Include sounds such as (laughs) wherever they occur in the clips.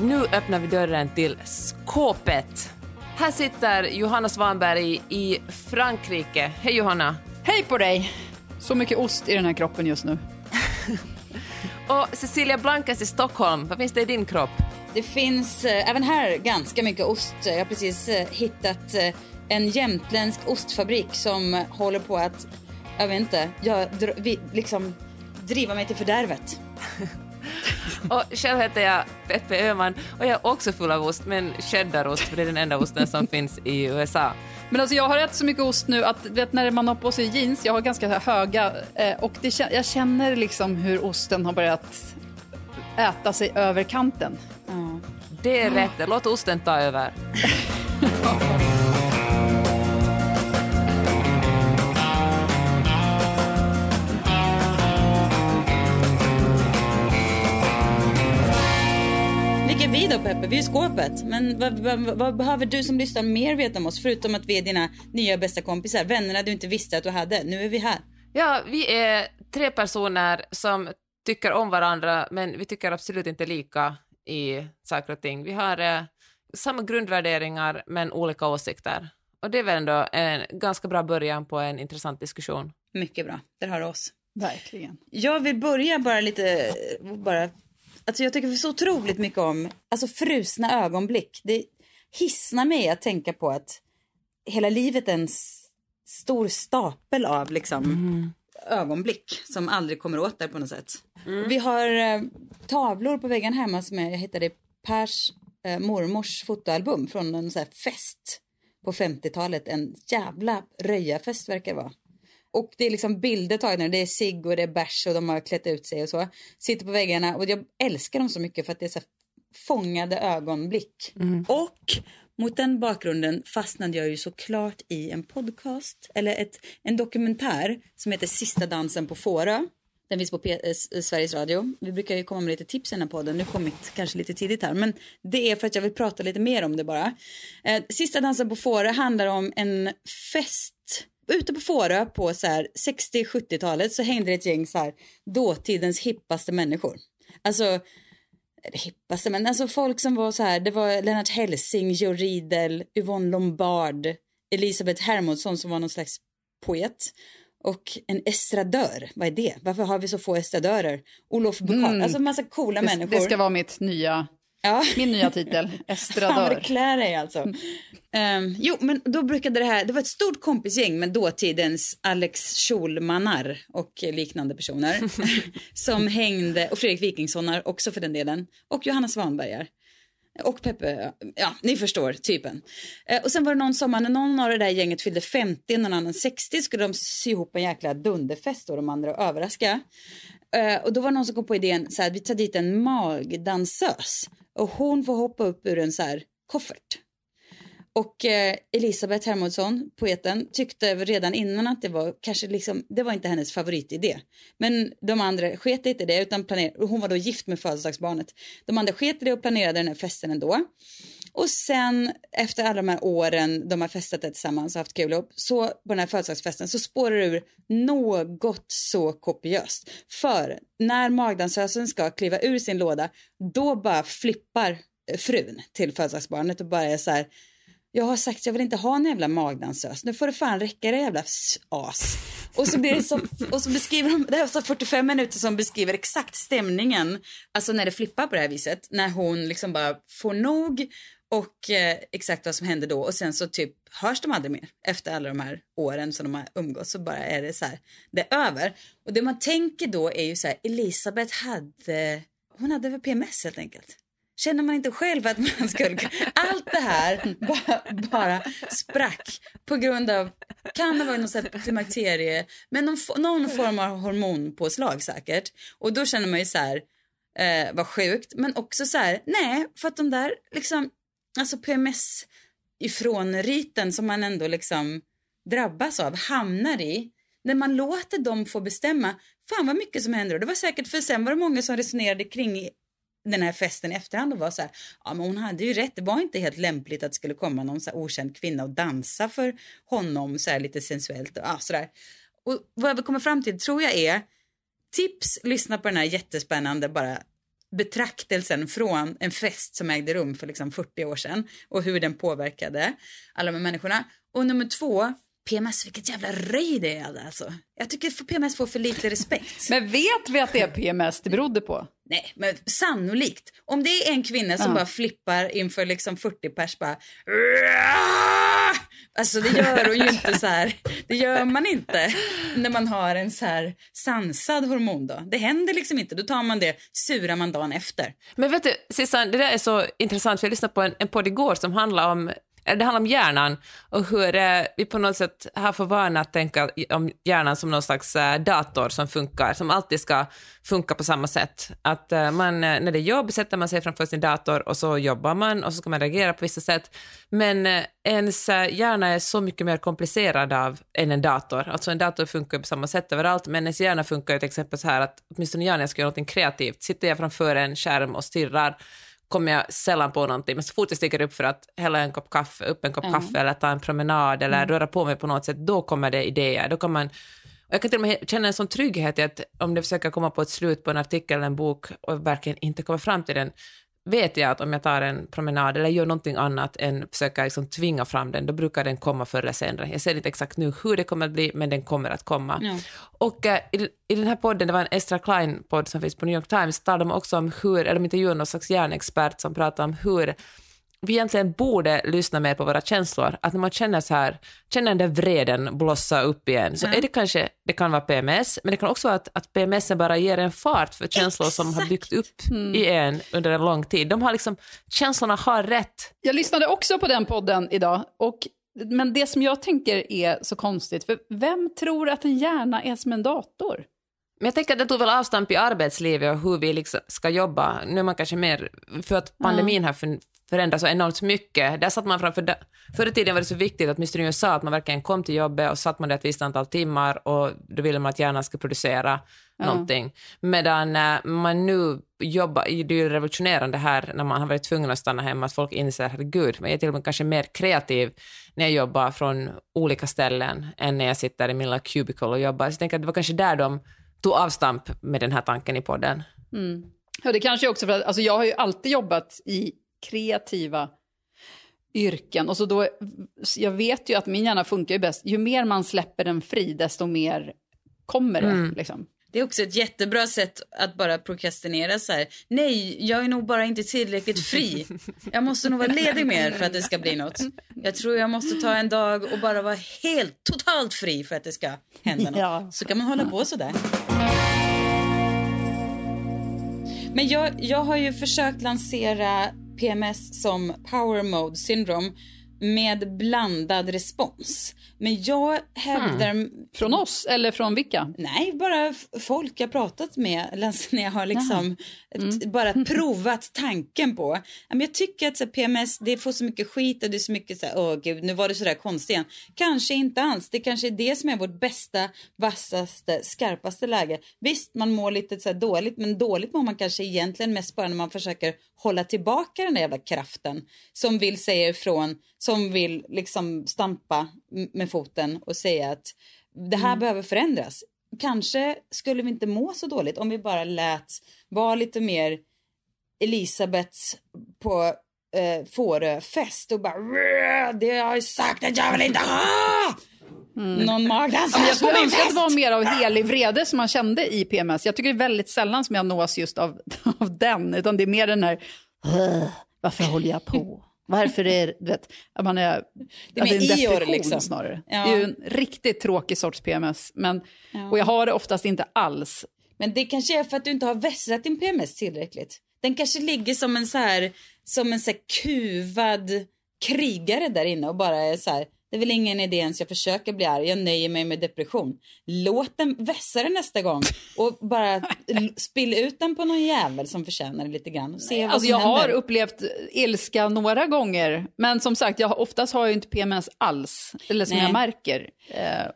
Nu öppnar vi dörren till skåpet. Här sitter Johanna Svanberg i Frankrike. Hej Johanna! Hej på dig! Så mycket ost i den här kroppen just nu. (laughs) Och Cecilia Blankes i Stockholm. Vad finns det i din kropp? Det finns eh, även här ganska mycket ost. Jag har precis eh, hittat eh, en jämtländsk ostfabrik som håller på att, jag vet inte, jag, dr- vi, liksom driva mig till fördärvet. (laughs) (laughs) Och själv heter jag Peppe Öhman och jag är också full av ost, men cheddarost, för det är den enda osten som (laughs) finns i USA. Men alltså jag har ätit så mycket ost nu att vet, när man har på sig jeans, jag har ganska höga eh, och det, jag känner liksom hur osten har börjat äta sig över kanten. Det är rätt, låt osten ta över. (laughs) Vi är skåpet. Men vad, vad, vad behöver du som lyssnar mer veta om oss? Förutom att vi är dina nya bästa kompisar. Vännerna du inte visste att du hade. Nu är vi här. Ja, vi är tre personer som tycker om varandra, men vi tycker absolut inte lika i saker och ting. Vi har eh, samma grundvärderingar, men olika åsikter. Och det är väl ändå en ganska bra början på en intressant diskussion. Mycket bra. Där har du oss. Verkligen. Jag vill börja bara lite, bara, alltså jag tycker så otroligt mycket om, alltså frusna ögonblick. Det hissnar mig att tänka på att hela livet är en stor stapel av liksom ögonblick som aldrig kommer åt där på något sätt. Vi har eh, tavlor på väggen hemma som jag hittade i Pers eh, mormors fotoalbum från en här fest på 50-talet. En jävla röjarfest verkar det vara. Och det är liksom bilder tagna, det är cigg och det är bärs och de har klätt ut sig och så. Sitter på väggarna och jag älskar dem så mycket för att det är så fångade ögonblick. Och mot den bakgrunden fastnade jag ju såklart i en podcast, eller ett, en dokumentär som heter Sista dansen på Fårö. Den finns på P- eh, S- Sveriges Radio. Vi brukar ju komma med lite tips i den här podden. Nu kommit kanske lite tidigt här, men det är för att jag vill prata lite mer om det bara. Eh, Sista dansen på Fårö handlar om en fest ute på Fårö på så här 60-70-talet så hängde det ett gäng så här dåtidens hippaste människor. Alltså det hippaste, men alltså folk som var så här, det var Lennart Hellsing, Joe Riedel, Yvonne Lombard, Elisabeth Hermodsson som var någon slags poet och en estradör. Vad är det? Varför har vi så få estradörer? Olof Bukar, alltså massa coola Det, människor. det ska vara mitt nya, ja. min nya titel, Fan estradör. klär dig alltså. Ehm, jo, men då brukade det här, det var ett stort kompisgäng med dåtidens Alex Schulmanar och liknande personer (laughs) som hängde, och Fredrik Wikingssonar också för den delen, och Johanna Svanbergar. Och Peppe, ja ni förstår typen. Eh, och sen var det någon sommar när någon av det där gänget fyllde 50, någon annan 60 skulle de sy ihop en jäkla dunderfest och de andra och överraska. Eh, och då var det någon som kom på idén så här, vi tar dit en magdansös och hon får hoppa upp ur en så här koffert. Och eh, Elisabeth Hermodsson, poeten, tyckte redan innan att det var kanske liksom, det var inte hennes favoritidé. Men de andra sket inte i det utan planerade, hon var då gift med födelsedagsbarnet. De andra sket i det och planerade den här festen ändå. Och sen efter alla de här åren de har festat det tillsammans och haft kul ihop, så på den här födelsedagsfesten så spårar det ur något så kopiöst. För när magdansösen ska kliva ur sin låda, då bara flippar eh, frun till födelsedagsbarnet och bara är så här jag har sagt jag vill inte ha en jävla magdansös. Nu får det fan räcka det jävla as. Och så, blir det så, (laughs) och så beskriver de, det här är alltså så 45 minuter som beskriver exakt stämningen. Alltså när det flippar på det här viset. När hon liksom bara får nog och eh, exakt vad som händer då. Och sen så typ hörs de aldrig mer. Efter alla de här åren som de har umgåtts så bara är det så här, det är över. Och det man tänker då är ju så här, Elisabeth hade, hon hade väl PMS helt enkelt. Känner man inte själv att man skulle... (laughs) Allt det här bara, bara sprack på grund av... Kan det vara någon klimakterie, men någon, någon form av hormonpåslag säkert. Och då känner man ju så här... eh, var sjukt. Men också så här, nej, för att de där liksom, alltså PMS ifrån-riten som man ändå liksom drabbas av, hamnar i, när man låter dem få bestämma, fan vad mycket som händer. Och det var säkert, för sen var det många som resonerade kring den här festen i efterhand och var så här, ja men hon hade ju rätt, det var inte helt lämpligt att det skulle komma någon så här okänd kvinna och dansa för honom så här lite sensuellt och ja, sådär. Och vad jag vill komma fram till tror jag är tips, lyssna på den här jättespännande bara betraktelsen från en fest som ägde rum för liksom 40 år sedan och hur den påverkade alla de människorna. Och nummer två, PMS, vilket jävla röj det är alltså. Jag tycker att PMS får för lite respekt. Men vet vi att det är PMS det berodde på? Nej, men sannolikt. Om det är en kvinna som Ja. bara flippar inför liksom 40 pers bara... Alltså det gör ju (laughs) inte så här. Det gör man inte när man har en så här sansad hormon då. Det händer liksom inte. Då tar man det, surar man dagen efter. Men vet du, Sissan, det där är så intressant, för jag lyssnade på en, en podd igår som handlar om det handlar om hjärnan och hur eh, vi på något sätt har för vana att tänka om hjärnan som någon slags eh, dator som funkar, som alltid ska funka på samma sätt. Att eh, man, när det är jobb sätter man sig framför sin dator och så jobbar man och så ska man reagera på vissa sätt. Men ens hjärna är så mycket mer komplicerad av än en dator. Alltså en dator funkar på samma sätt överallt, men ens hjärna funkar ju till exempel så här att åtminstone jag när jag ska göra något kreativt, sitter jag framför en skärm och stirrar kommer jag sällan på någonting, men så fort jag stiger upp för att hälla en kopp kaffe, upp en kopp Ja. kaffe eller ta en promenad eller röra på mig på något sätt, då kommer det idéer. Då kan man, och jag kan till och med känna en sån trygghet i att om det försöker komma på ett slut på en artikel eller en bok och verkligen inte komma fram till den, vet jag att om jag tar en promenad eller gör någonting annat än försöka liksom tvinga fram den, då brukar den komma förr eller senare. Jag ser inte exakt nu hur det kommer att bli, men den kommer att komma. Ja. Och eh, i, i den här podden, det var en Estra Klein-podd som finns på New York Times, talade de också om hur, eller de intervjuade någon slags hjärnexpert som pratade om hur vi egentligen borde lyssna mer på våra känslor. Att när man känner så här, känner den där vreden blossa upp igen, så Ja. är det kanske, det kan vara PMS, men det kan också vara att, att PMS bara ger en fart för känslor som har Exakt. byggt upp i en under en lång tid. De har liksom, känslorna har rätt. Jag lyssnade också på den podden idag. Och, men det som jag tänker är så konstigt, för vem tror att en hjärna är som en dator? Men jag tänker att det tog väl avstamp i arbetslivet och hur vi liksom ska jobba. Nu är man kanske mer, för att pandemin har för- förändrats så enormt mycket. Där satt man framför, da- förr i tiden var det så viktigt att i USA att man verkligen kom till jobbet och satt man där ett visst antal timmar och då ville man att hjärnan skulle producera någonting. Medan eh, man nu jobbar, det är ju revolutionerande här när man har varit tvungen att stanna hemma, att folk inser herregud, men jag är till och med kanske mer kreativ när jag jobbar från olika ställen än när jag sitter i min lilla cubicle och jobbar. Så jag tänker att det var kanske där de tog avstamp med den här tanken i podden. Ja, det kanske också för att alltså jag har ju alltid jobbat i kreativa yrken. Och så då, jag vet ju att min hjärna funkar ju bäst. Ju mer man släpper den fri, desto mer kommer det. Liksom. Det är också ett jättebra sätt att bara prokrastinera så här. Nej, jag är nog bara inte tillräckligt fri. Jag måste nog vara ledig mer för att det ska bli något. Jag tror jag måste ta en dag och bara vara helt totalt fri för att det ska hända något. Ja. Så kan man hålla på så där. Men jag, jag har ju försökt lansera PMS som power mode syndrome med blandad respons. Men jag hävdar Från oss, eller från vilka? Nej, bara folk jag pratat med när jag har liksom t- bara (laughs) provat tanken på. Men jag tycker att PMS, det får så mycket skit och det är så mycket så här, åh gud, nu var det så där konstigt igen. Kanske inte alls. Det kanske är det som är vårt bästa, vassaste, skarpaste läge. Visst, man mår lite så här dåligt, men dåligt mår man kanske egentligen mest bara när man försöker hålla tillbaka den där jävla kraften som vill säga ifrån, som vill liksom stampa med foten och säga att det här behöver förändras. Kanske skulle vi inte må så dåligt om vi bara lät vara lite mer Elisabeths på eh, Fårö-fest och bara "Rrrr, det har jag sagt att jag vill inte ha! Någon (laughs) magdans Mm. Jag skulle önska att det var mer av helig vrede som man kände i PMS. Jag tycker det är väldigt sällan som jag nås just av, (laughs) av den, utan det är mer den här, "Åh, varför håller jag på? Varför är det, du vet, att man är, Det är att mer en Eeyore, depression liksom. snarare. Ja. Det är ju en riktigt tråkig sorts PMS, men, och jag har det oftast inte alls. Men det kanske är för att du inte har vässat din PMS tillräckligt. Den kanske ligger som en så här, som en så kuvad krigare där inne och bara är så här, Det är väl ingen idé ens jag försöker bli arg, jag nöjer mig med depression. Låt den vässa det nästa gång och bara spill ut den på någon jävel som förtjänar det lite grann. Se vad Alltså jag har händer. upplevt ilska några gånger, men som sagt, jag, har- oftast har jag inte PMS alls, eller som Nej. jag märker. Eh,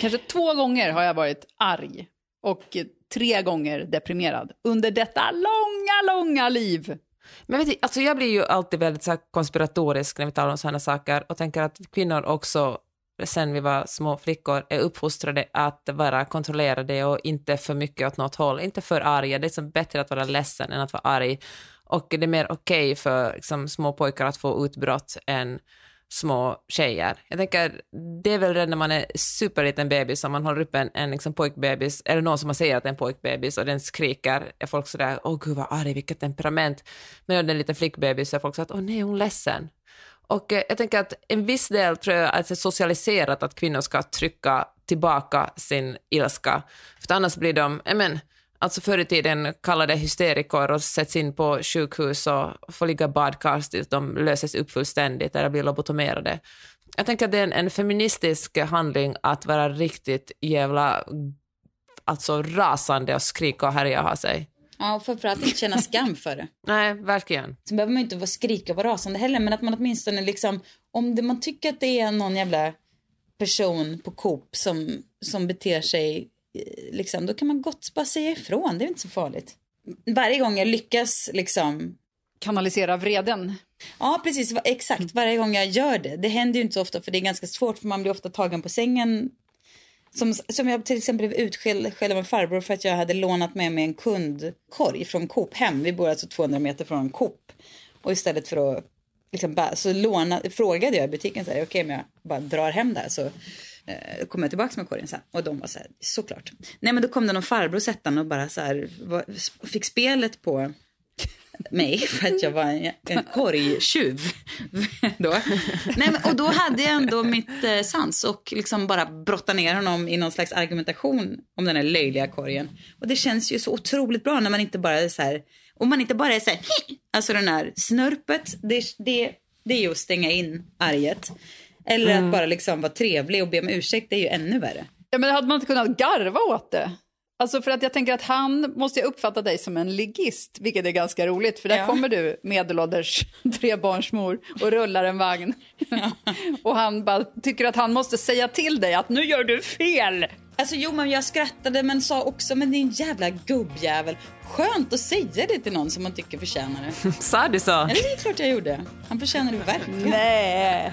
kanske två gånger har jag varit arg och tre gånger deprimerad under detta långa, långa liv. Men vet du, alltså jag blir ju alltid väldigt så konspiratorisk när vi talar om sådana saker och tänker att kvinnor också, sen vi var små flickor, är uppfostrade att vara kontrollerade och inte för mycket åt något håll, inte för arga. Det är liksom bättre att vara ledsen än att vara arg. Och det är mer okej för liksom, små pojkar att få utbrott än små tjejer. Jag tänker, det är väl redan när man är superliten bebis, som man håller upp en, en liksom pojkbebis, eller någon som man säger att det är en pojkbebis och den skriker, är folk sådär, åh gud vad arg, vilket temperament. Men när det är en liten flickbebis så är folk så att, åh nej, är hon ledsen. Och eh, jag tänker att en viss del tror jag att det är socialiserat att kvinnor ska trycka tillbaka sin ilska. För annars blir de, men, alltså förr i tiden kallade hysterikor och sätts in på sjukhus och får ligga i badkar tills de löses upp fullständigt eller blir lobotomerade. Jag tänker att det är en, en feministisk handling att vara riktigt jävla alltså rasande och skrika och härja och ha sig. Ja, och framförallt inte känna skam för det. (laughs) Nej, verkligen. Så behöver man inte vara skrika och vara rasande heller, men att man åtminstone liksom, om det, man tycker att det är någon jävla person på Coop som, som beter sig, liksom, då kan man gott bara säga ifrån, det är inte så farligt. Varje gång jag lyckas liksom, Kanalisera vreden. ja precis, exakt, varje gång jag gör det, det händer ju inte så ofta för det är ganska svårt för man blir ofta tagen på sängen som, som jag till exempel blev utskälld skälld av en farbror för att jag hade lånat med mig en kundkorg från Coop hem. Vi bor alltså 200 meter från Coop. Och istället för att liksom bara, så låna, frågade jag i butiken så här, okej om jag bara drar hem där så eh, kommer jag tillbaka med korgen sen. Och de var så här, såklart. Nej men då kom det någon farbror sättande och bara så här, var, fick spelet på mig (laughs) för att jag var en, en korgtjuv. (laughs) då. Nej, men, och då hade jag ändå mitt eh, sans och liksom bara brotta ner honom i någon slags argumentation om den här löjliga korgen. Och det känns ju så otroligt bra när man inte bara är så här, om man inte bara är så här, (laughs) alltså den här snörpet, det, det, det är ju att stänga in arget. Eller att bara liksom vara trevlig och be om ursäkt, är ju ännu värre. Ja, men hade man inte kunnat garva åt det? Alltså för att jag tänker att han måste uppfatta dig som en ligist, vilket är ganska roligt. För där Ja. kommer du, medelålders (laughs) trebarnsmor, och rullar en vagn. (laughs) och han bara tycker att han måste säga till dig att nu gör du fel. Alltså jo, men jag skrattade men sa också, men din jävla gubbjävel. Skönt att säga det till någon som man tycker förtjänar det. (laughs) Sa du så? Ja, det är klart jag gjorde. Han förtjänar det verkligen. Nej.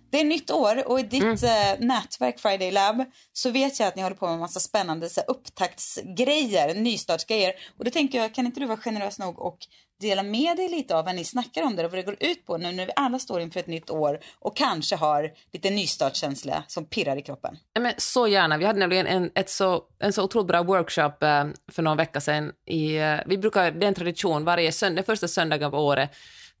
det är nytt år och i ditt eh, nätverk Friday Lab så vet jag att ni håller på med en massa spännande så upptaktsgrejer, nystartsgrejer. Och då tänker jag, kan inte du vara generös nog och dela med dig lite av vad ni snackar om där och vad det går ut på nu när vi alla står inför ett nytt år och kanske har lite nystartskänsla som pirrar i kroppen. Ja, men så gärna. Vi hade nämligen en, ett så, en så otroligt bra workshop eh, för någon vecka sedan. I, eh, vi brukar, det är en tradition, varje söndag, första söndagen på året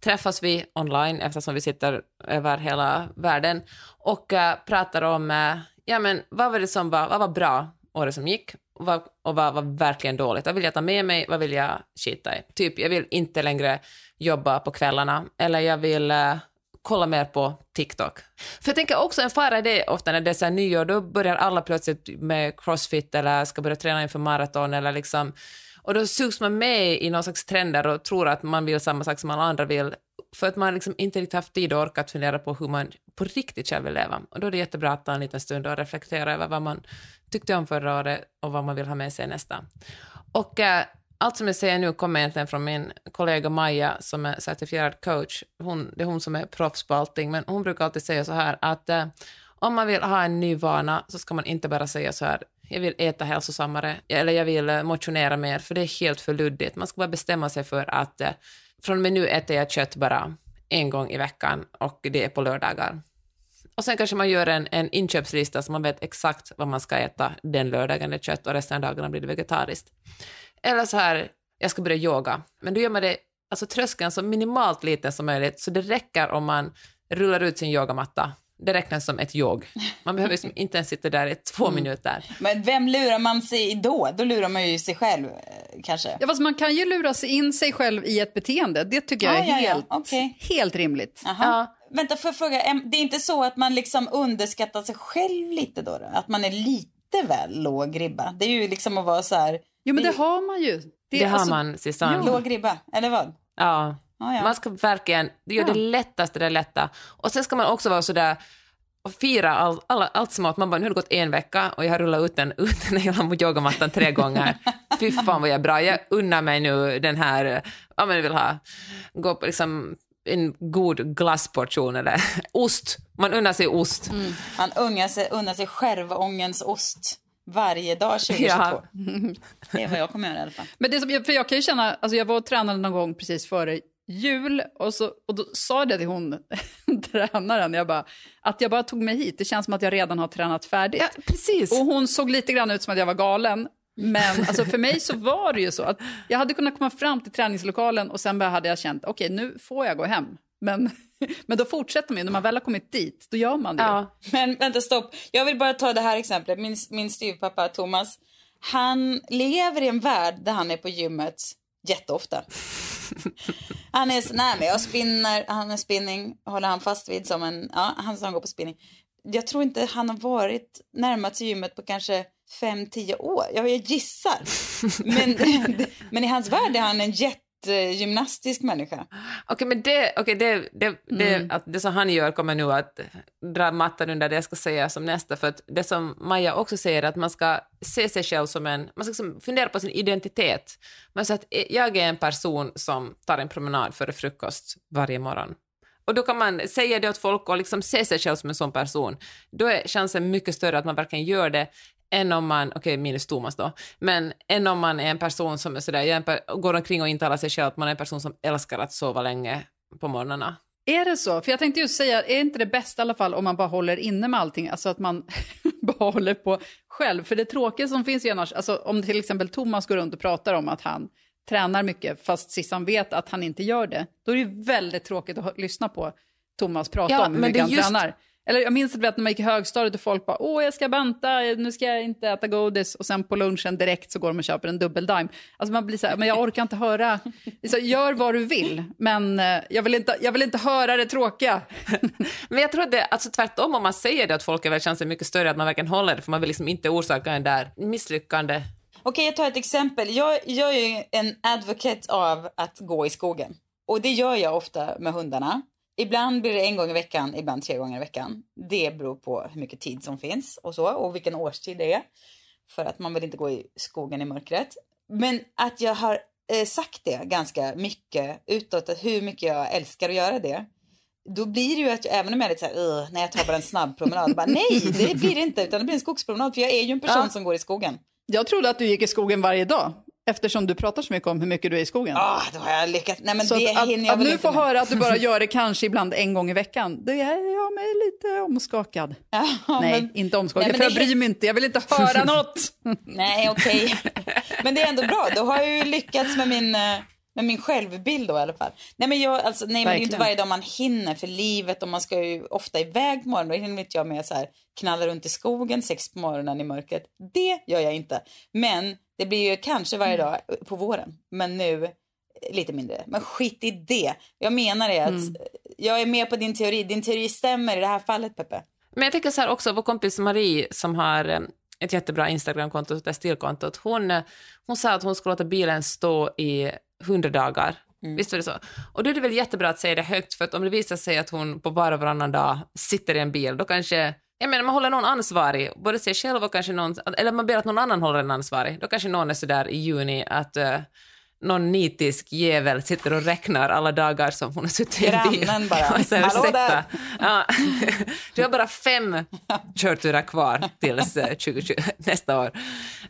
träffas vi online eftersom vi sitter över hela världen och eh, pratar om eh, ja, men vad var det som var, vad var bra året som gick, vad, och vad var verkligen dåligt. Vad vill jag ta med mig, vad vill jag skita i? Typ, jag vill inte längre jobba på kvällarna, eller jag vill uh, kolla mer på TikTok. För jag tänker också en fara i det ofta när det är så här nyår, då börjar alla plötsligt med crossfit eller ska börja träna inför maraton eller liksom och då sugs man med i någon slags trender och tror att man vill samma sak som alla andra vill, för att man liksom inte riktigt haft tid och orkat fundera på hur man på riktigt själv vill leva. Och då är det jättebra att ta en liten stund och reflektera över vad man tyckte om förra året och vad man vill ha med sig nästa. Och äh, allt som jag säger nu kommer egentligen från min kollega Maja som är certifierad coach. Hon, det är hon som är proffs på allting, men hon brukar alltid säga så här att äh, om man vill ha en ny vana så ska man inte bara säga så här jag vill äta hälsosammare eller jag vill eh, motionera mer, för det är helt för luddigt. Man ska bara bestämma sig för att eh, från och med nu äter jag kött bara en gång i veckan och det är på lördagar. Och sen kanske man gör en, en inköpslista så man vet exakt vad man ska äta den lördagen, det är kött och resten av dagarna blir det vegetariskt. Eller så här, jag ska börja yoga, men då gör man det, alltså tröskeln så minimalt liten som möjligt, så det räcker om man rullar ut sin yogamatta det räknas som ett yog. Man behöver liksom inte ens sitta där i två mm. minuter. Men vem lurar man sig i då? Då lurar man ju sig själv eh, kanske. Ja, fast man kan ju lura sig in sig själv i ett beteende. Det tycker jag är ja, helt, ja. Okay. helt rimligt. Ja. Vänta, för fråga. Det är inte så att man liksom underskattar sig själv lite då? då? Att man är lite väl låg ribba? Det är ju liksom att vara så här... Jo, men det, det har man ju. Det, det alltså, har man, Susanne. Låg ribba, eller vad? Ja. Ah, ja. Man ska verkligen göra ja. det lättaste det lätta. Och sen ska man också vara sådär och fira all, all, allt smått. Man bara, nu har det gått en vecka och jag har rullat ut den, (laughs) ut den hela yogamattan tre gånger. Fy fan vad jag är bra. Jag unnar mig nu den här, om jag vill ha, gå på liksom en god glassportion eller (laughs) ost. Man unnar sig ost. Mm. Man unnar sig, unnar sig skärvångens ost varje dag 2022. Ja. (laughs) Det är vad jag kommer göra i alla fall. Men det som, för jag kan ju känna, alltså jag var och tränade någon gång precis före jul och, så, och då sa det till hon, (laughs) tränaren, jag bara, att jag bara tog mig hit, det känns som att jag redan har tränat färdigt. Ja, precis. Och hon såg lite grann ut som att jag var galen. Men alltså för mig så var det ju så att jag hade kunnat komma fram till träningslokalen och sen bara hade jag känt, okej okay, nu får jag gå hem. Men, (laughs) men då fortsätter man ju, när man väl har kommit dit, då gör man det. Ja. Men vänta stopp, jag vill bara ta det här exemplet, min, min styvpappa Thomas, han lever i en värld där han är på gymmet jätteofta. (laughs) Han är nej men jag spinner, han är spinning, håller han fast vid som en, ja han, han går på spinning. Jag tror inte han har varit närmat sig gymmet på kanske fem tio år. Jag gissar. (laughs) Men, (laughs) men i hans värld är han en jätte gymnastisk människa. Okej, okay, men det, okay, det, det, det, mm. att det som han gör kommer nu att dra mattan under det jag ska säga som nästa, för att det som Maja också säger, att man ska se sig själv som en, man ska liksom fundera på sin identitet. Man säger att jag är en person som tar en promenad före frukost varje morgon. Och då kan man säga det åt folk och liksom se sig själv som en sån person. Då är chansen mycket större att man verkligen gör det än om man, okej okay, minus Thomas då, men än om man är en person som är sådär, jag går omkring och intalar sig själv att man är en person som älskar att sova länge på morgnarna. Är det så? För jag tänkte just säga, är inte det bästa i alla fall om man bara håller inne med allting, alltså att man (laughs) bara håller på själv? För det tråkiga som finns ju annars, alltså om till exempel Thomas går runt och pratar om att han tränar mycket fast Sissan vet att han inte gör det, då är det väldigt tråkigt att lyssna på Thomas prata ja, om hur mycket han just... tränar. Eller jag minns att när man gick i högstadiet och folk bara åh jag ska banta, nu ska jag inte äta godis och sen på lunchen direkt så går de och köper en dubbeldime. Alltså man blir så här, men jag orkar inte höra, (laughs) så gör vad du vill men eh, jag vill inte, jag vill inte höra det tråkiga. (laughs) men jag tror det, alltså tvärtom om man säger det att folk är väl chansen mycket större att man verkligen håller det för man vill liksom inte orsaka en där misslyckande. Okej jag tar ett exempel, jag, jag är en advocate av att gå i skogen och det gör jag ofta med hundarna. Ibland blir det en gång i veckan, ibland tre gånger i veckan. Det beror på hur mycket tid som finns och så och vilken årstid det är. För att man vill inte gå i skogen i mörkret. Men att jag har eh, sagt det ganska mycket utåt, att hur mycket jag älskar att göra det. Då blir det ju att jag, även om jag är lite såhär, när jag tar bara en snabb promenad, bara, nej det blir det inte, utan det blir en skogspromenad, för jag är ju en person ja. som går i skogen. Jag trodde att du gick i skogen varje dag. Eftersom du pratar så mycket om hur mycket du är i skogen. Ja, ah, då har jag lyckats. Nej, men så det att, hinner jag att, att nu få höra att du bara (laughs) gör det kanske ibland en gång i veckan, det är jag mig lite omskakad. Ja, nej, men, inte omskakad, nej, för jag bryr mig inte. Jag vill inte höra något. (laughs) nej, okej. Okay. Men det är ändå bra. Då har jag ju lyckats med min, eh, Men min självbild då i alla fall. Nej men, jag, alltså, nej, men det är ju inte varje dag man hinner för livet och man ska ju ofta iväg på morgonen. Då hinner inte jag med så här knalla runt i skogen sex på morgonen i mörkret. Det gör jag inte. Men det blir ju kanske varje Mm. dag på våren. Men nu eh, lite mindre. Men skit i det. Jag menar det att Mm. jag är med på din teori. Din teori stämmer i det här fallet Peppe. Men jag tänker så här också, vår kompis Marie som har eh, ett jättebra Instagramkonto, det stilkontot, hon, eh, hon sa att hon skulle låta bilen stå i 100 dagar. Visst var det så? Och då är det väl jättebra att säga det högt, för att om det visar sig att hon på och varannan dag sitter i en bil, då kanske jag menar, man håller någon ansvarig, både sig själv och kanske någon, eller man ber att någon annan håller en ansvarig. Då kanske någon är så där i juni att eh, någon nitisk jävel sitter och räknar alla dagar som hon har suttit i en bil. Grannen bara, (laughs) Och så "Hallå där." Ja, (laughs) du har bara fem körturer kvar tills eh, 2020, (laughs) nästa år.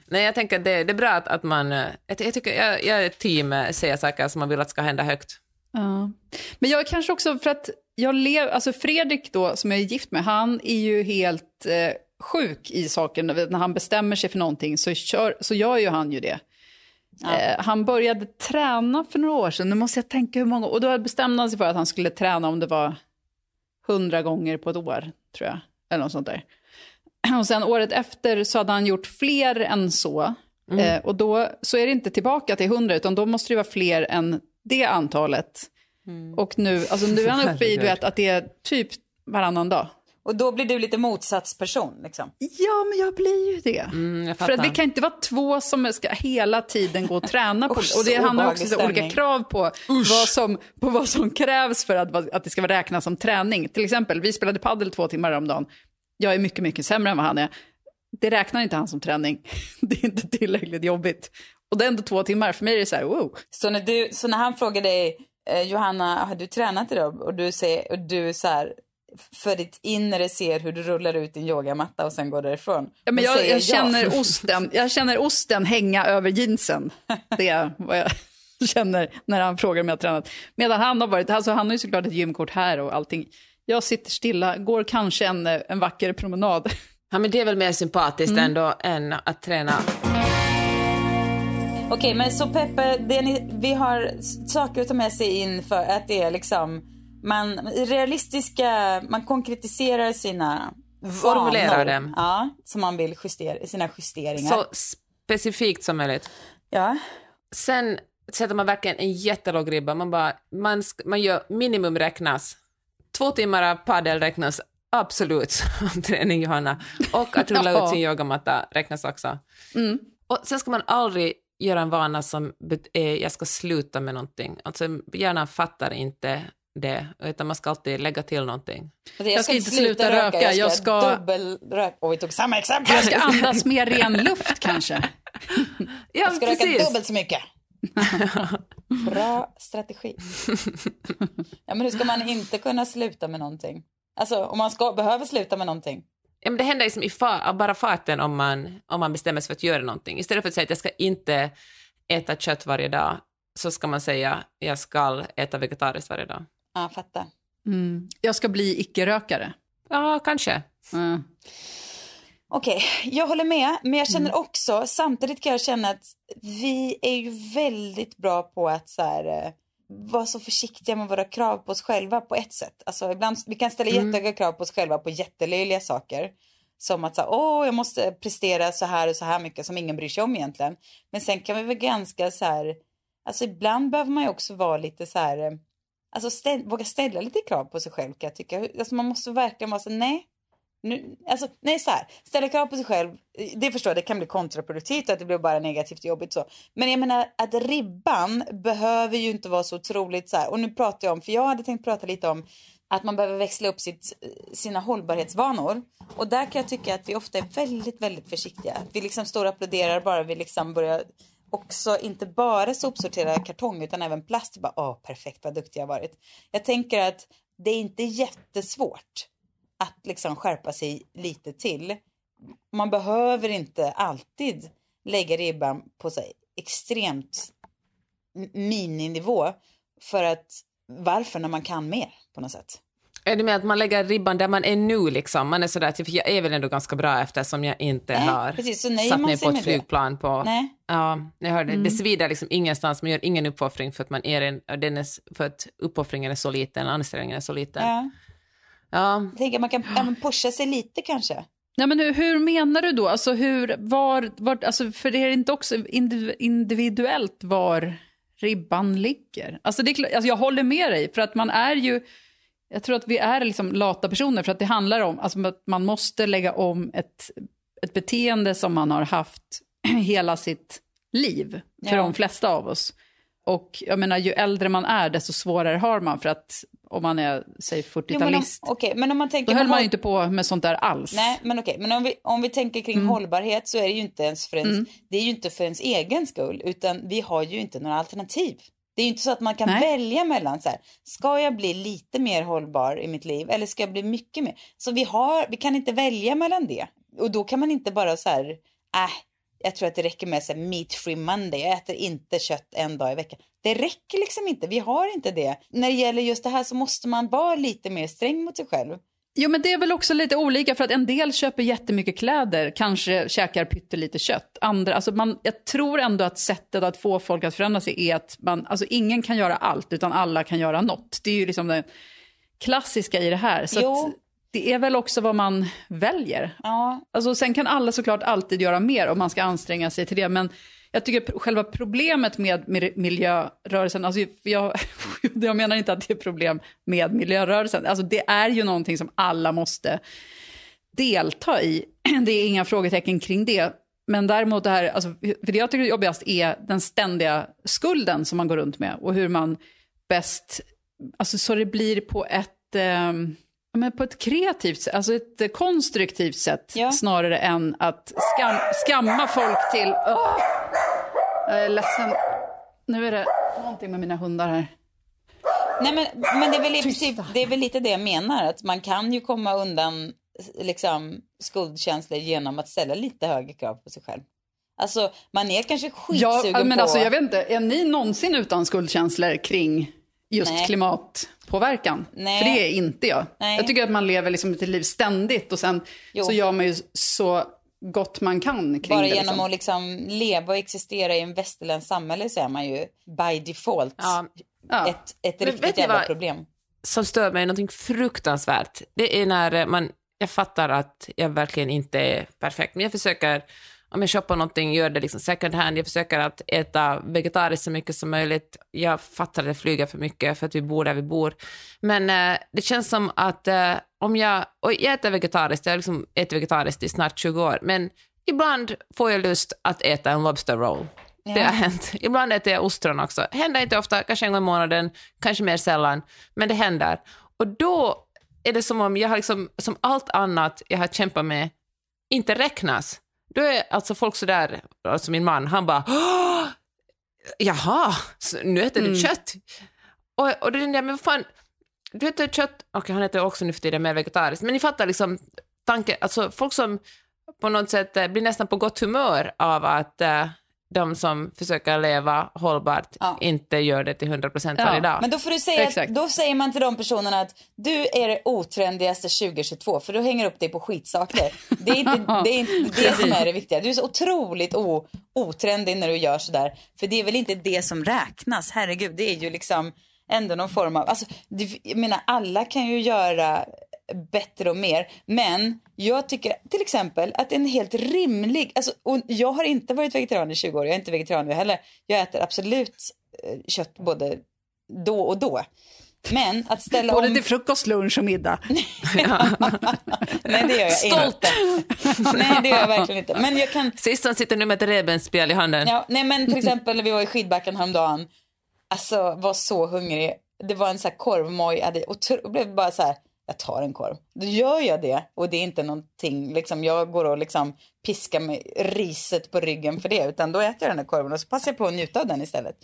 Nej, jag tänker det, det är bra att, att man... eh, Jag, jag, tycker, jag, jag är ett team eh, säger saker som man vill att ska hända högt. Ja. Men jag kanske också för att jag lever, alltså Fredrik då som jag är gift med, han är ju helt eh, sjuk i saken. När han bestämmer sig för någonting så, kör, så gör ju han ju det. Eh, han började träna för några år sedan, nu måste jag tänka hur många, och då bestämde han sig för att han skulle träna om det var hundra gånger på ett år, tror jag. Eller något sånt där. (clears throat) Och sen året efter så hade han gjort fler än så. Eh, och då så är det inte tillbaka till hundra, utan då måste det vara fler än det antalet. Och nu, alltså nu är han uppe i du vet, att det är typ varannan dag. Och då blir du lite motsatsperson liksom. Ja, men jag blir ju det. Mm, För att vi kan inte vara två som ska hela tiden gå och träna på (laughs) Usch, Och det handlar också om olika krav på vad, som, på vad som krävs för att, att det ska vara räknas som träning. Till exempel, vi spelade paddel två timmar om dagen. Jag är mycket, mycket sämre än vad han är. Det räknar inte han som träning. (laughs) Det är inte tillräckligt jobbigt. Och det är ändå två timmar. För mig är det så här, wow. Så när, du, så när han frågar dig, eh, Johanna, har du tränat idag? Och du säger, och du så här, för ditt inre ser hur du rullar ut din yogamatta och sen går därifrån. Ja, men jag, säger jag, känner osten, jag känner osten hänga över jeansen. Det är vad jag (laughs) känner när han frågar om jag har tränat. Medan han har varit, alltså han har ju såklart ett gymkort här och allting. Jag sitter stilla, går kanske en, en vacker promenad. Ja, men det är väl mer sympatiskt ändå än att träna. Okej, men så Peppe, ni, vi har saker att ta med sig in för att det är liksom, man realistiska, man konkretiserar sina Formulerar vanor. dem. Ja, som man vill justera, sina justeringar. Så specifikt som möjligt. Ja, Sen sätter man verkligen en jättelåg ribba. Man, bara, man, man gör minimum räknas. Två timmar av padel räknas absolut som (laughs) träning, Johanna. Och att rulla (laughs) ut sin yogamatta räknas också. Och sen ska man aldrig göra en vana som är, jag ska sluta med någonting. Alltså hjärnan fattar inte det, utan man ska alltid lägga till någonting. Alltså, Jag ska inte sluta röka, jag jag ska, ska- dubbelröka. Och vi tog samma exempel. Jag ska andas mer (laughs) ren luft kanske. (laughs) Ja, Jag ska röka precis. dubbelt så mycket. (laughs) Bra strategi. Ja, men hur ska man inte kunna sluta med någonting? Alltså om man ska, behöver sluta med någonting. Ja, men det händer liksom i fa- bara farten om man, om man bestämmer sig för att göra någonting. Istället för att säga att jag ska inte äta kött varje dag, så ska man säga jag ska äta vegetariskt varje dag. Ja, fattar. Mm. Jag ska bli icke-rökare. Ja, kanske. Mm. Okej, jag håller med. Men jag känner Mm. också, samtidigt kan jag känna att vi är ju väldigt bra på att så här, eh, vara så försiktiga med våra krav på oss själva på ett sätt. Alltså ibland, vi kan ställa Mm. jättehöga krav på oss själva på jättelöjliga saker. Som att så åh, jag måste prestera så här och så här mycket som ingen bryr sig om egentligen. Men sen kan vi väl ganska så här, alltså ibland behöver man ju också vara lite så här, eh, alltså ställ, våga ställa lite krav på sig själv kan jag tycka. Alltså man måste verkligen vara så nej, nu, alltså, nej, så här. Ställa krav på sig själv, det förstår jag, det kan bli kontraproduktivt att det blir bara negativt och jobbigt så. Men jag menar att ribban behöver ju inte vara så otroligt så här. Och nu pratar jag om, för jag hade tänkt prata lite om att man behöver växla upp sitt, sina hållbarhetsvanor. Och där kan jag tycka att vi ofta är väldigt, väldigt försiktiga. Vi liksom står och applåderar bara vi liksom börjar också inte bara sopsortera kartong utan även plast. Bara, Åh, perfekt, vad duktig jag varit. Jag tänker att det är inte jättesvårt att liksom skärpa sig lite till. Man behöver inte alltid lägga ribban på sig extremt mininivå för att varför när man kan mer på något sätt. Är det med att man lägger ribban där man är nu liksom? Man är sådär, typ, jag är väl ändå ganska bra eftersom jag inte Nej, har precis, så satt mig på ett det. flygplan på... Nej. Ja, jag hörde. Mm. Det svider liksom ingenstans, man gör ingen uppoffring för att man är en, för att uppoffringen är så liten, ansträngningen är så liten. Ja. Ja. Jag tänker man kan ja, pusha sig lite kanske. Nej, men hur, hur menar du då? Alltså, hur, var, var, alltså, för det är inte också indiv- individuellt var ribban ligger? Alltså, det alltså, jag håller med dig, för att man är ju... Jag tror att vi är liksom lata personer, för att det handlar om alltså, att man måste lägga om ett, ett beteende som man har haft (clears throat) hela sitt liv, för Ja. de flesta av oss. Och jag menar, ju äldre man är, desto svårare har man, för att om man är, säg Jo, men, om, 40-talist, okej, men om man tänker... då höll man ju inte på med sånt där alls. Nej, men okej, men om vi, om vi tänker kring hållbarhet så är det ju inte ens för ens, det är ju inte för ens egen skull, utan vi har ju inte några alternativ. Det är ju inte så att man kan Nej. välja mellan så här, ska jag bli lite mer hållbar i mitt liv eller ska jag bli mycket mer? Så vi har, vi kan inte välja mellan det. Och då kan man inte bara så här, äh, jag tror att det räcker med så meat free monday, jag äter inte kött en dag i veckan. Det räcker liksom inte, vi har inte det. När det gäller just det här så måste man vara lite mer sträng mot sig själv. Jo, men det är väl också lite olika för att en del köper jättemycket kläder, kanske käkar pyttelite kött. Andra, alltså man, jag tror ändå att sättet att få folk att förändra sig är att man, alltså ingen kan göra allt utan alla kan göra något. Det är ju liksom det klassiska i det här. Så Jo. Det är väl också vad man väljer. Ja, Alltså, sen kan alla såklart alltid göra mer om man ska anstränga sig till det. Men jag tycker själva problemet med mi- miljörörelsen, alltså jag, (laughs) jag menar inte att det är problem med miljörörelsen, alltså det är ju någonting som alla måste delta i. (clears throat) Det är inga frågetecken kring det. Men däremot det här, alltså, för det jag tycker är jobbigast är den ständiga skulden som man går runt med och hur man bäst, alltså så det blir på ett, ja, men på ett kreativt sätt, alltså ett konstruktivt sätt Ja. snarare än att skam, skamma folk till, Åh! jag är ledsen, nu är det någonting med mina hundar här. Nej, men, men det, är väl i princip, det är väl lite det jag menar, att man kan ju komma undan liksom, skuldkänslor genom att ställa lite högre krav på sig själv. Alltså, man är kanske Ja, skitsugen men på... alltså, jag vet inte, är ni någonsin utan skuldkänslor kring just Nej. klimatpåverkan? Nej. För det är inte jag. Nej. Jag tycker att man lever liksom ett liv ständigt och sen Jo. så gör man ju så gott man kan kring Bara det. genom liksom. att liksom leva och existera i en västerländskt samhälle så är man ju by default Ja. Ja. ett, ett riktigt jävla vad? problem. som stör mig någonting fruktansvärt, det är när man, jag fattar att jag verkligen inte är perfekt, men jag försöker, om jag shoppar någonting, gör det liksom second hand, jag försöker att äta vegetariskt så mycket som möjligt. Jag fattar att jag flyger för mycket för att vi bor där vi bor. Men eh, det känns som att eh, om jag, och jag äter vegetariskt, jag har liksom ätit vegetariskt i snart 20 år, men ibland får jag lust att äta en lobster roll. Det har hänt. Ibland äter jag ostron också. Händer inte ofta, kanske en gång i månaden, kanske mer sällan, men det händer. Och då är det som om jag har liksom, som allt annat jag har kämpat med inte räknas. Då är alltså folk sådär, alltså min man, han bara "Åh, jaha, nu äter du kött? Och, och tänkte jag, men vad fan, du äter kött, okej han äter också nu för tiden mer vegetariskt, men ni fattar liksom tanken, alltså folk som på något sätt eh, blir nästan på gott humör av att eh, de som försöker leva hållbart Ja. inte gör det till 100% Ja, varje dag. Men då får du säga, att, då säger man till de personerna att du är det otrendigaste 2022 för du hänger upp dig på skitsaker. Det är inte (laughs) det, är inte det som är det viktiga. Du är så otroligt o, otrendig när du gör sådär. För det är väl inte det som räknas, herregud. Det är ju liksom ändå någon form av, alltså, det, jag menar alla kan ju göra bättre och mer. Men jag tycker till exempel att en helt rimlig, alltså, och jag har inte varit vegetarian i 20 år, jag är inte vegetarian nu heller. Jag äter absolut eh, kött både då och då. Men att ställa Både om... till frukost, lunch och middag. (laughs) Nej det gör jag Stolt. inte. Nej det gör jag verkligen inte. Men jag kan... Sist han sitter nu med ett revbensspjäll i handen. Ja, nej men till exempel när vi var i skidbacken häromdagen. Alltså var så hungrig. Det var en sån här korvmoj. Jag hade jag blev bara så här. Jag tar en korv. Då gör jag det. Och det är inte någonting. Liksom, jag går och liksom piskar med riset på ryggen för det. Utan då äter jag den här korven och så passar jag på att njuta av den istället.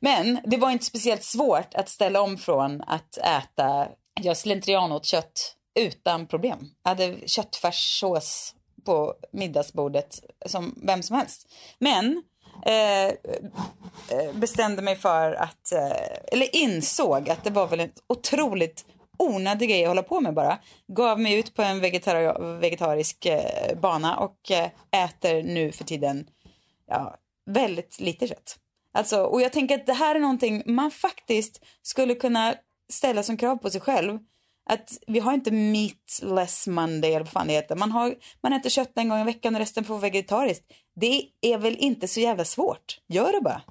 Men det var inte speciellt svårt att ställa om från att äta. Jag slentrian åt kött utan problem. Jag hade köttfärssås på middagsbordet som vem som helst. Men eh, eh bestämde mig för att, eh, eller insåg att det var väl ett otroligt onödig grej att hålla på med bara. Gav mig ut på en vegetar vegetarisk eh, bana och eh, äter nu för tiden ja, väldigt lite kött. Alltså, och jag tänker att det här är någonting man faktiskt skulle kunna ställa som krav på sig själv. Att vi har inte meatless monday eller vad fan det heter. Man, har, man äter kött en gång i veckan och resten får vara vegetariskt. Det är väl inte så jävla svårt. Gör det bara.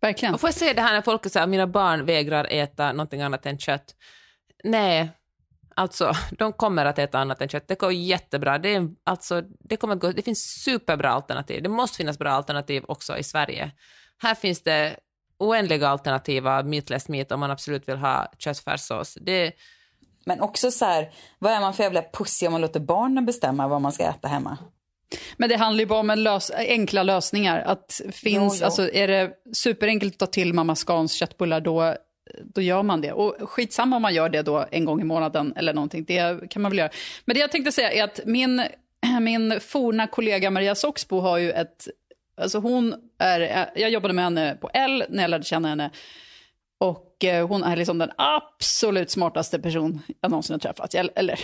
Verkligen. Och får jag säga det här när folk säger att mina barn vägrar äta någonting annat än kött. Nej, alltså (laughs) de kommer att äta annat än kött. Det går jättebra. Det, är, alltså, det, kommer att gå, det finns superbra alternativ. Det måste finnas bra alternativ också i Sverige. Här finns det oändliga alternativ av meatless meat om man absolut vill ha köttfärssås. Det, Men också så här, vad är man för jävla pussy om man låter barnen bestämma vad man ska äta hemma? Men det handlar ju bara om en lös enkla lösningar. Att finns, Ja, ja. Alltså, är det superenkelt att ta till Mamma Scans köttbullar då, då gör man det. Och skitsamma om man gör det då en gång i månaden eller någonting. Det kan man väl göra. Men det jag tänkte säga är att min, (clears throat) min forna kollega Maria Soxbo har ju ett... Alltså hon är, jag jobbade med henne på L när jag lärde känna henne. Och eh, hon är liksom den absolut smartaste person jag någonsin har träffat. Jag, eller,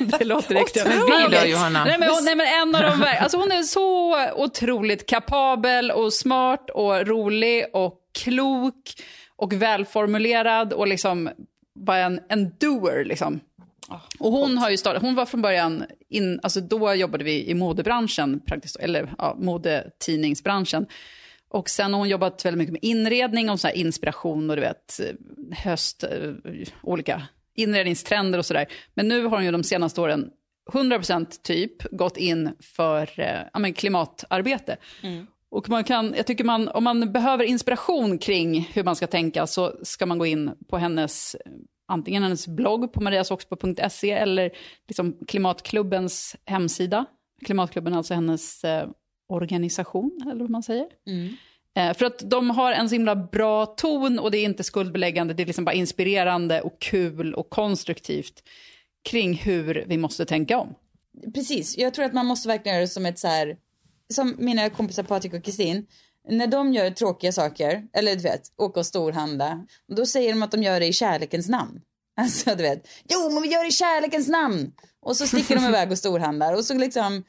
(laughs) det låter vi då, Johanna? Nej men, hon, nej, men en av de, alltså hon är så otroligt kapabel och smart och rolig och klok och välformulerad och liksom bara en, en doer liksom. Och hon har ju startat, hon var från början, in, alltså då jobbade vi i modebranschen, praktiskt, eller ja, modetidningsbranschen. Och sen har hon jobbat väldigt mycket med inredning och så inspiration och du vet, höst, eh, olika inredningstrender och sådär. Men nu har hon ju de senaste åren 100% typ gått in för eh, klimatarbete. Och man kan, jag tycker man, om man behöver inspiration kring hur man ska tänka så ska man gå in på hennes, eh, antingen hennes blogg på mariasoxbo.se eller liksom Klimatklubbens hemsida. Klimatklubben är alltså hennes eh, organisation, eller vad man säger. Eh, för att de har en så himla bra ton och det är inte skuldbeläggande, det är liksom bara inspirerande och kul och konstruktivt kring hur vi måste tänka om. Precis, jag tror att man måste verkligen göra det som ett så här, som mina kompisar Patrik och Kristin, när de gör tråkiga saker, eller du vet, åka och storhandla, då säger de att de gör det i kärlekens namn. (laughs) Alltså du vet, jo men vi gör det i kärlekens namn! Och så sticker de iväg och storhandlar och så liksom,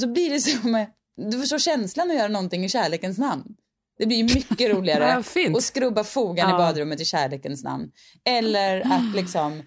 så blir det som, du förstår känslan att göra någonting i kärlekens namn. Det blir mycket roligare (laughs) Ja, att skrubba fogan i Ja. badrummet i kärlekens namn. Eller att liksom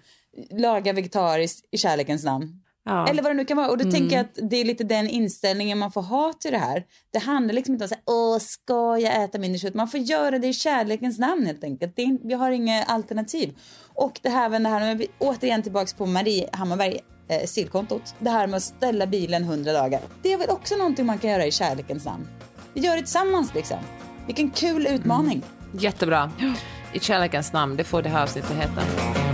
laga vegetariskt i kärlekens namn. Ja. Eller vad det nu kan vara. Och då tänker jag att det är lite den inställningen man får ha till det här. Det handlar liksom inte om att säga, åh, ska jag äta mindre kött? Man får göra det i kärlekens namn helt enkelt. Det är, vi har inga alternativ. Och det här, det här, vi återigen tillbaks på Marie Hammarberg, eh, stilkontot. Det här med att ställa bilen 100 dagar. Det är väl också någonting man kan göra i kärlekens namn. Vi gör det tillsammans liksom. Vilken kul utmaning. Jättebra. I kärlekens namn, det får det här avsnittet heta.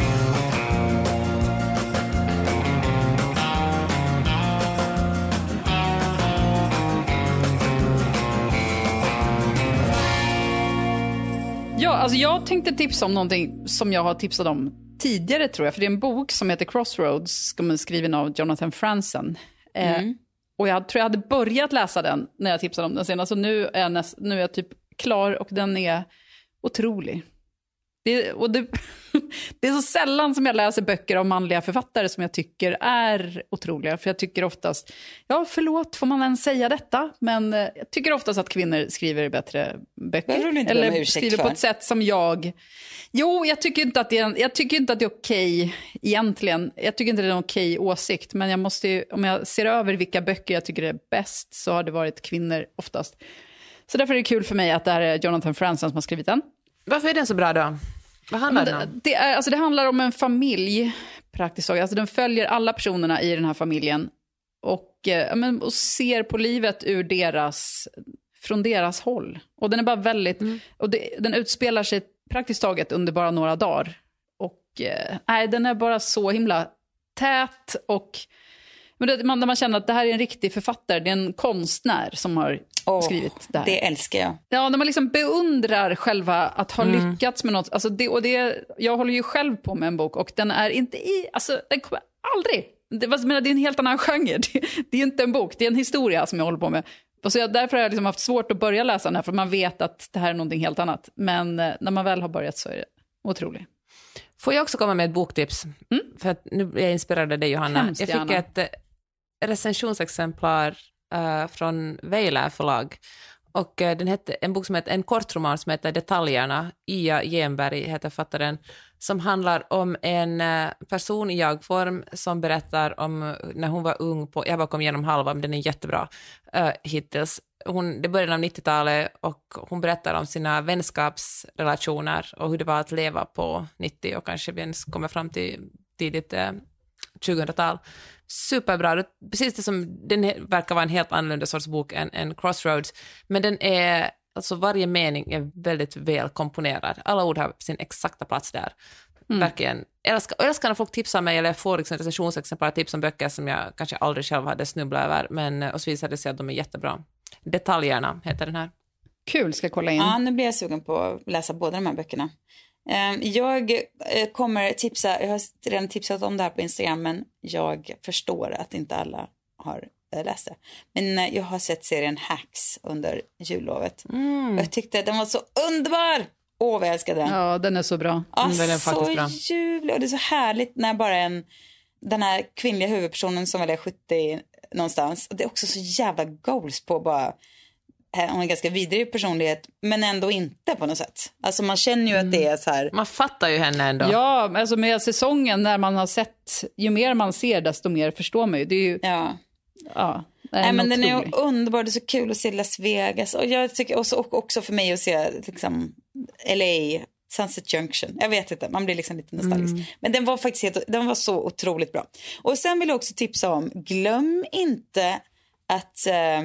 Ja, alltså jag tänkte tipsa om någonting som jag har tipsat om tidigare tror jag. För det är en bok som heter Crossroads, som är skriven av Jonathan Franzen. Eh, och jag tror jag hade börjat läsa den när jag tipsade om den senast. Så nu är näst, nu är jag typ klar och den är otrolig. Det, och det, (laughs) det är så sällan som jag läser böcker av manliga författare som jag tycker är otroliga. För jag tycker oftast, ja förlåt, får man ens säga detta? Men eh, jag tycker oftast att kvinnor skriver bättre böcker. Eller skriver på ett sätt som jag... Jo, jag tycker inte att det är, en- jag tycker inte att det är okej egentligen. Jag tycker inte det är en okej åsikt. Men jag måste ju, om jag ser över vilka böcker jag tycker är bäst så har det varit kvinnor oftast. Så därför är det kul för mig att det här är Jonathan Franzen som har skrivit den. Varför är den så bra då? Vad handlar den Det, om? det, är, alltså det handlar om en familj, praktiskt taget. Alltså den följer alla personerna i den här familjen och, eh, men, och ser på livet ur deras, från deras håll. Och den är bara väldigt, och det, den utspelar sig praktiskt taget under bara några dagar. Och eh, den är bara så himla tät och men det, man, när man känner att det här är en riktig författare, det är en konstnär som har Åh, skrivit det här. Det älskar jag. Ja, när man liksom beundrar själva att ha lyckats med något. Alltså det, och det, jag håller ju själv på med en bok och den är inte i... Alltså, den kommer aldrig... Det, menar, det är en helt annan genre. (laughs) Det, det är inte en bok, det är en historia som jag håller på med. Och så jag, därför har jag liksom haft svårt att börja läsa den här, för man vet att det här är någonting helt annat. Men eh, när man väl har börjat så är det otroligt. Får jag också komma med ett boktips? För att nu är jag inspirerad av dig, Johanna. Hemskt jag fick gärna. ett eh, recensionsexemplar Eh, från Weiler förlag. Och eh, den hette, en bok som heter, en kortroman som heter Detaljerna, Ia Genberg heter författaren, som handlar om en eh, person i jag-form som berättar om eh, när hon var ung, på, jag bara kom igenom halva, men den är jättebra uh, hittills. Hon, det började av 90-talet och hon berättar om sina vänskapsrelationer och hur det var att leva på 90 och kanske ens kommer fram till tidigt 2000-tal. Superbra, Det- precis det som, den verkar vara en helt annorlunda sorts bok än, än Crossroads, men den är, alltså varje mening är väldigt väl komponerad. Alla ord har sin exakta plats där. Verkligen. Jag älskar, älskar när folk tipsar mig eller jag får liksom recensionsexemplar, tips om böcker som jag kanske aldrig själv hade snubblat över, men eh, och så visar det sig att de är jättebra. Detaljerna heter den här. Kul, ska kolla in. Ja, nu blir jag sugen på att läsa båda de här böckerna. Eh, Jag eh, kommer tipsa, jag har redan tipsat om det här på Instagram, men jag förstår att inte alla har eh, läst det. Men eh, jag har sett serien Hacks under jullovet. Och jag tyckte att den var så underbar! Åh, vad jag älskade den. Ja, den är så bra. Ja, Mm, den är så bra. ljuvlig och det är så härligt när bara en, den här kvinnliga huvudpersonen som väl är 70 någonstans, och det är också så jävla goals på bara, hon har en ganska vidrig personlighet, men ändå inte på något sätt. Alltså man känner ju att det är så här, Man fattar ju henne ändå. Ja, alltså med säsongen när man har sett, ju mer man ser desto mer förstår man ju. Det är ju, ja. ja, Nej, en men den är underbar, det är så kul att se Las Vegas och jag tycker också, och också för mig att se liksom LA, Sunset Junction. Jag vet inte, man blir liksom lite nostalgisk. Men den var faktiskt helt, den var så otroligt bra. Och sen vill jag också tipsa om, glöm inte att eh,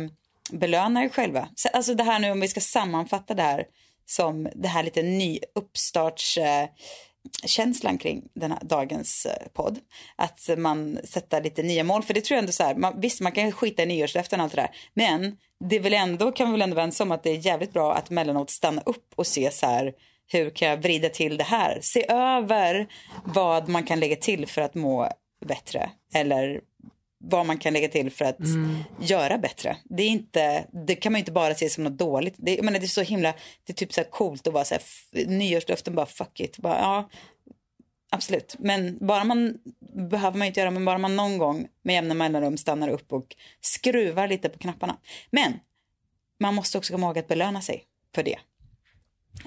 belöna er själva. Alltså det här nu om vi ska sammanfatta det här som det här lite ny uppstarts eh, känslan kring den här dagens eh, podd. Att man sätter lite nya mål. För det tror jag ändå så här, man, visst man kan skita i nyårslöften och allt det där. Men det är väl ändå, kan vi väl ändå vara om att det är jävligt bra att mellanåt stanna upp och se så här, hur kan jag vrida till det här? Se över vad man kan lägga till för att må bättre. Eller vad man kan lägga till för att göra bättre. Det, är inte, det kan man inte bara se som något dåligt. Det, jag menar, det är så himla, det är typ så här coolt att vara så här, nyårslöften bara fuck it. Bara, ja, absolut. Men bara man, behöver man ju inte göra, men bara man någon gång med jämna mellanrum stannar upp och skruvar lite på knapparna. Men man måste också komma ihåg att belöna sig för det.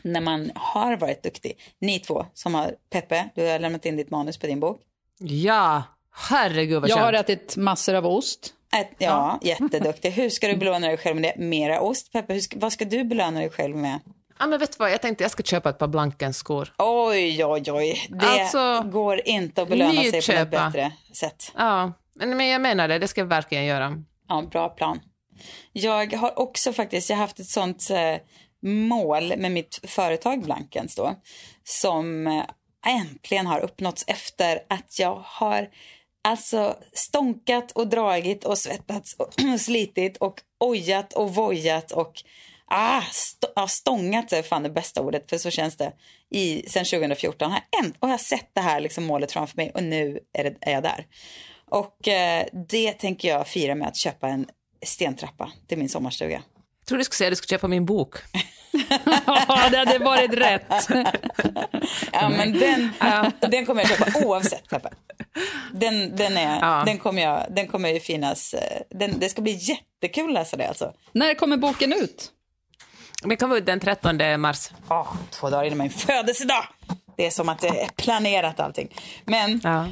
När man har varit duktig. Ni två som har, Peppe, du har lämnat in ditt manus på din bok. Ja, herregud vad Jag har ätit massor av ost. Ett, ja, (laughs) jätteduktig. Hur ska du belöna dig själv med det? Mera ost, Peppe. Hur ska, vad ska du belöna dig själv med? Ja, men vet du vad, jag tänkte jag ska köpa ett par Blankens-skor. Oj, oj, oj. Det Alltså, går inte att belöna sig på nyköpa. bättre sätt. Ja, men men jag menar det, det ska jag verkligen göra. Ja, bra plan. Jag har också faktiskt, jag har haft ett sånt eh, mål med mitt företag Blankens då, som eh, äntligen har uppnåtts efter att jag har alltså stånkat och dragit och svettats (clears throat) och slitit och ojat och vojat och ah, st- ja, stångat är fan det bästa ordet för så känns det i, sen 2014 har jag, och jag har sett det här liksom målet framför mig och nu är, det, är jag där. Och eh, det tänker jag fira med att köpa en stentrappa till min sommarstuga. Jag tror du skulle säga att du skulle köpa min bok. (laughs) (laughs) Ja, det hade varit rätt. Ja, men den, den kommer jag köpa oavsett Peppe. Den, den, är, Ja. den, kommer jag, den kommer ju finnas. eh, Den, det ska bli jättekul att läsa det alltså. När kommer boken ut? Den kommer ut den 13 mars. Oh, två dagar innan min födelsedag. Det är som att det är planerat allting. Men Ja.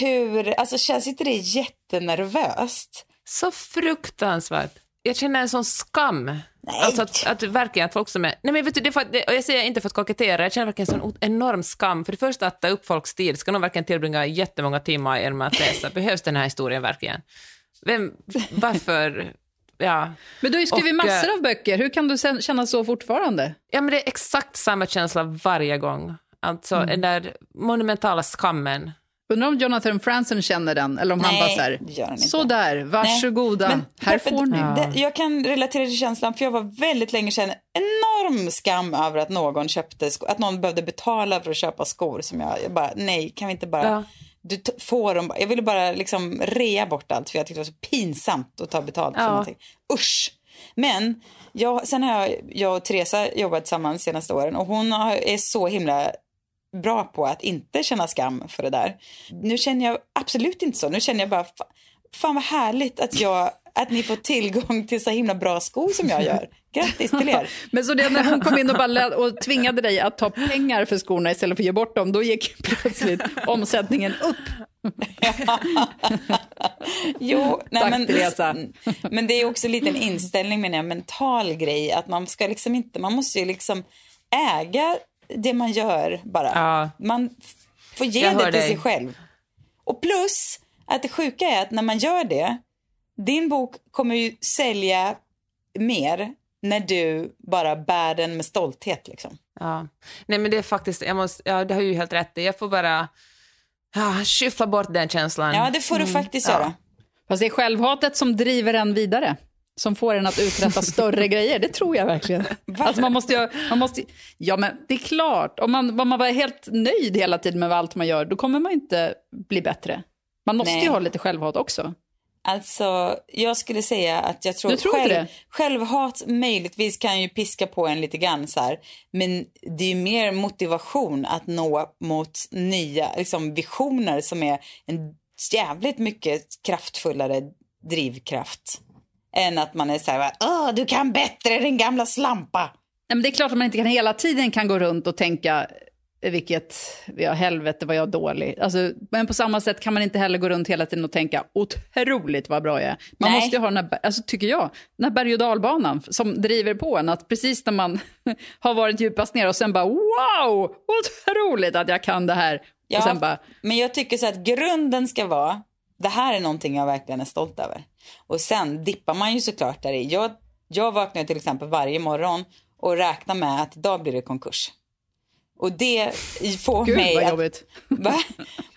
hur, alltså känns inte det jättenervöst? Så fruktansvärt. Jag känner en sån skam. Nej. Alltså att, att verkligen att folk som är... Nej men vet du, det är för att, det, och jag säger inte för att kokettera, jag känner verkligen en sån enorm skam. För det första att ta upp folks tid, ska någon verkligen tillbringa jättemånga timmar genom att läsa? Behövs den här historien verkligen? Vem, varför? Ja. Men du har ju skrivit Och, massor eh, av böcker. Hur kan du sen känna så fortfarande? ja, men det är exakt samma känsla varje gång. Alltså den där monumentala skammen. Undrar om Jonathan Franzen känner den, eller om han Nej, bara så här, gör han inte. så där, varsågoda, Men, här Peppe, får ni. Det, jag kan relatera till känslan för jag var väldigt länge sedan enorm skam över att någon köpte sko- att någon behövde betala för att köpa skor som jag, jag bara nej kan vi inte bara Ja. du får dem jag ville bara liksom rea bort allt för jag tyckte det var så pinsamt att ta betalt för Ja. någonting. Usch! Men jag, sen har jag, jag och Teresa jobbat tillsammans senaste åren och hon har, är så himla bra på att inte känna skam för det där. Nu känner jag absolut inte så. Nu känner jag bara, fa- fan vad härligt att, jag, att ni får tillgång till så himla bra skor som jag gör. Grattis till er. (laughs) Men så det när hon kom in och, bara och tvingade dig att ta pengar för skorna istället för att ge bort dem, då gick plötsligt omsättningen upp. (laughs) Jo, nej, Tack, men, Teresa. men det är också lite en inställning med en mental grej. Att man ska liksom inte, man måste ju liksom äga det man gör bara. Ja. Man får ge Jag det till dig. sig själv. Och plus att det sjuka är att när man gör det, din bok kommer ju sälja mer när du bara bär den med stolthet liksom. Ja. Nej, men det är faktiskt, jag måste, ja, det har ju helt rätt. Jag får bara ja, skyffla bort den känslan. Ja, det får du faktiskt Ja. göra. Fast det är självhatet som driver en vidare. Som får en att uträtta större (laughs) grejer, det tror jag verkligen. Alltså man måste man måste, ja men det är klart, om man, om man var helt nöjd hela tiden med allt man gör, då kommer man inte bli bättre. Man måste Nej. ju ha lite självhat också. Alltså, jag skulle säga att jag tror, tror det? självhat möjligtvis kan ju piska på en lite grann så här, men det är ju mer motivation att nå mot nya liksom, visioner som är en jävligt mycket kraftfullare drivkraft än att man är så här, åh, du kan bättre din gamla slampa. Nej, men det är klart att man inte kan hela tiden kan gå runt och tänka eh, vilket, ja helvete vad jag är dålig. Alltså, men på samma sätt kan man inte heller gå runt hela tiden och tänka otroligt vad bra jag är. Man Nej. måste ju ha den här, alltså, tycker jag, den här berg och dalbanan som driver på en. Att precis när man (laughs) har varit djupast ner och sen bara wow, otroligt att jag kan det här. Ja, och sen bara, men jag tycker så att grunden ska vara, det här är någonting jag verkligen är stolt över. Och sen dippar man ju såklart där i. Jag, jag vaknar till exempel varje morgon och räknar med att idag blir det konkurs. Och det får gud mig vad att... jobbigt. (laughs) Va?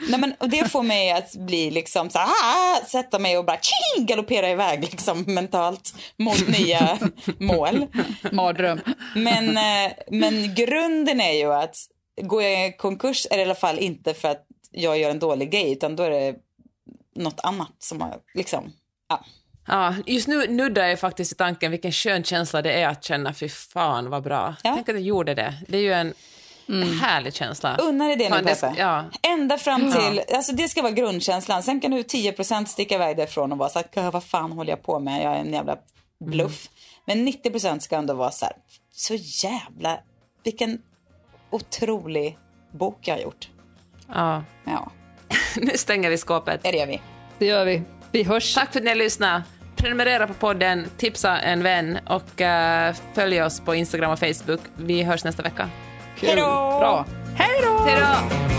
Nej, men, och det får mig att bli liksom så här, "Ah!" sätta mig och bara tjing, galoppera iväg liksom mentalt mot nya (laughs) mål. Mardröm. Men, eh, men grunden är ju att går jag i konkurs är det i alla fall inte för att jag gör en dålig grej utan då är det något annat som har liksom, ja. Ja, just nu nuddar jag faktiskt i tanken vilken skön känsla det är att känna fy fan vad bra. Ja. Tänk att jag gjorde det. Det är ju en härlig känsla. Unna dig det nu Peppe. ja. Ända fram till, alltså det ska vara grundkänslan. Sen kan du 10% sticka iväg därifrån och vara så här, "Gud, vad fan håller jag på med? Jag är en jävla bluff. Men 90% ska ändå vara så här, så jävla, vilken otrolig bok jag har gjort. Ja. Ja, (laughs) Nu stänger vi skåpet. det gör vi. Det gör vi. Vi hörs. Tack för att ni har lyssnat. Prenumerera på podden, tipsa en vän och eh, följ oss på Instagram och Facebook. Vi hörs nästa vecka. Hej då! Hej då!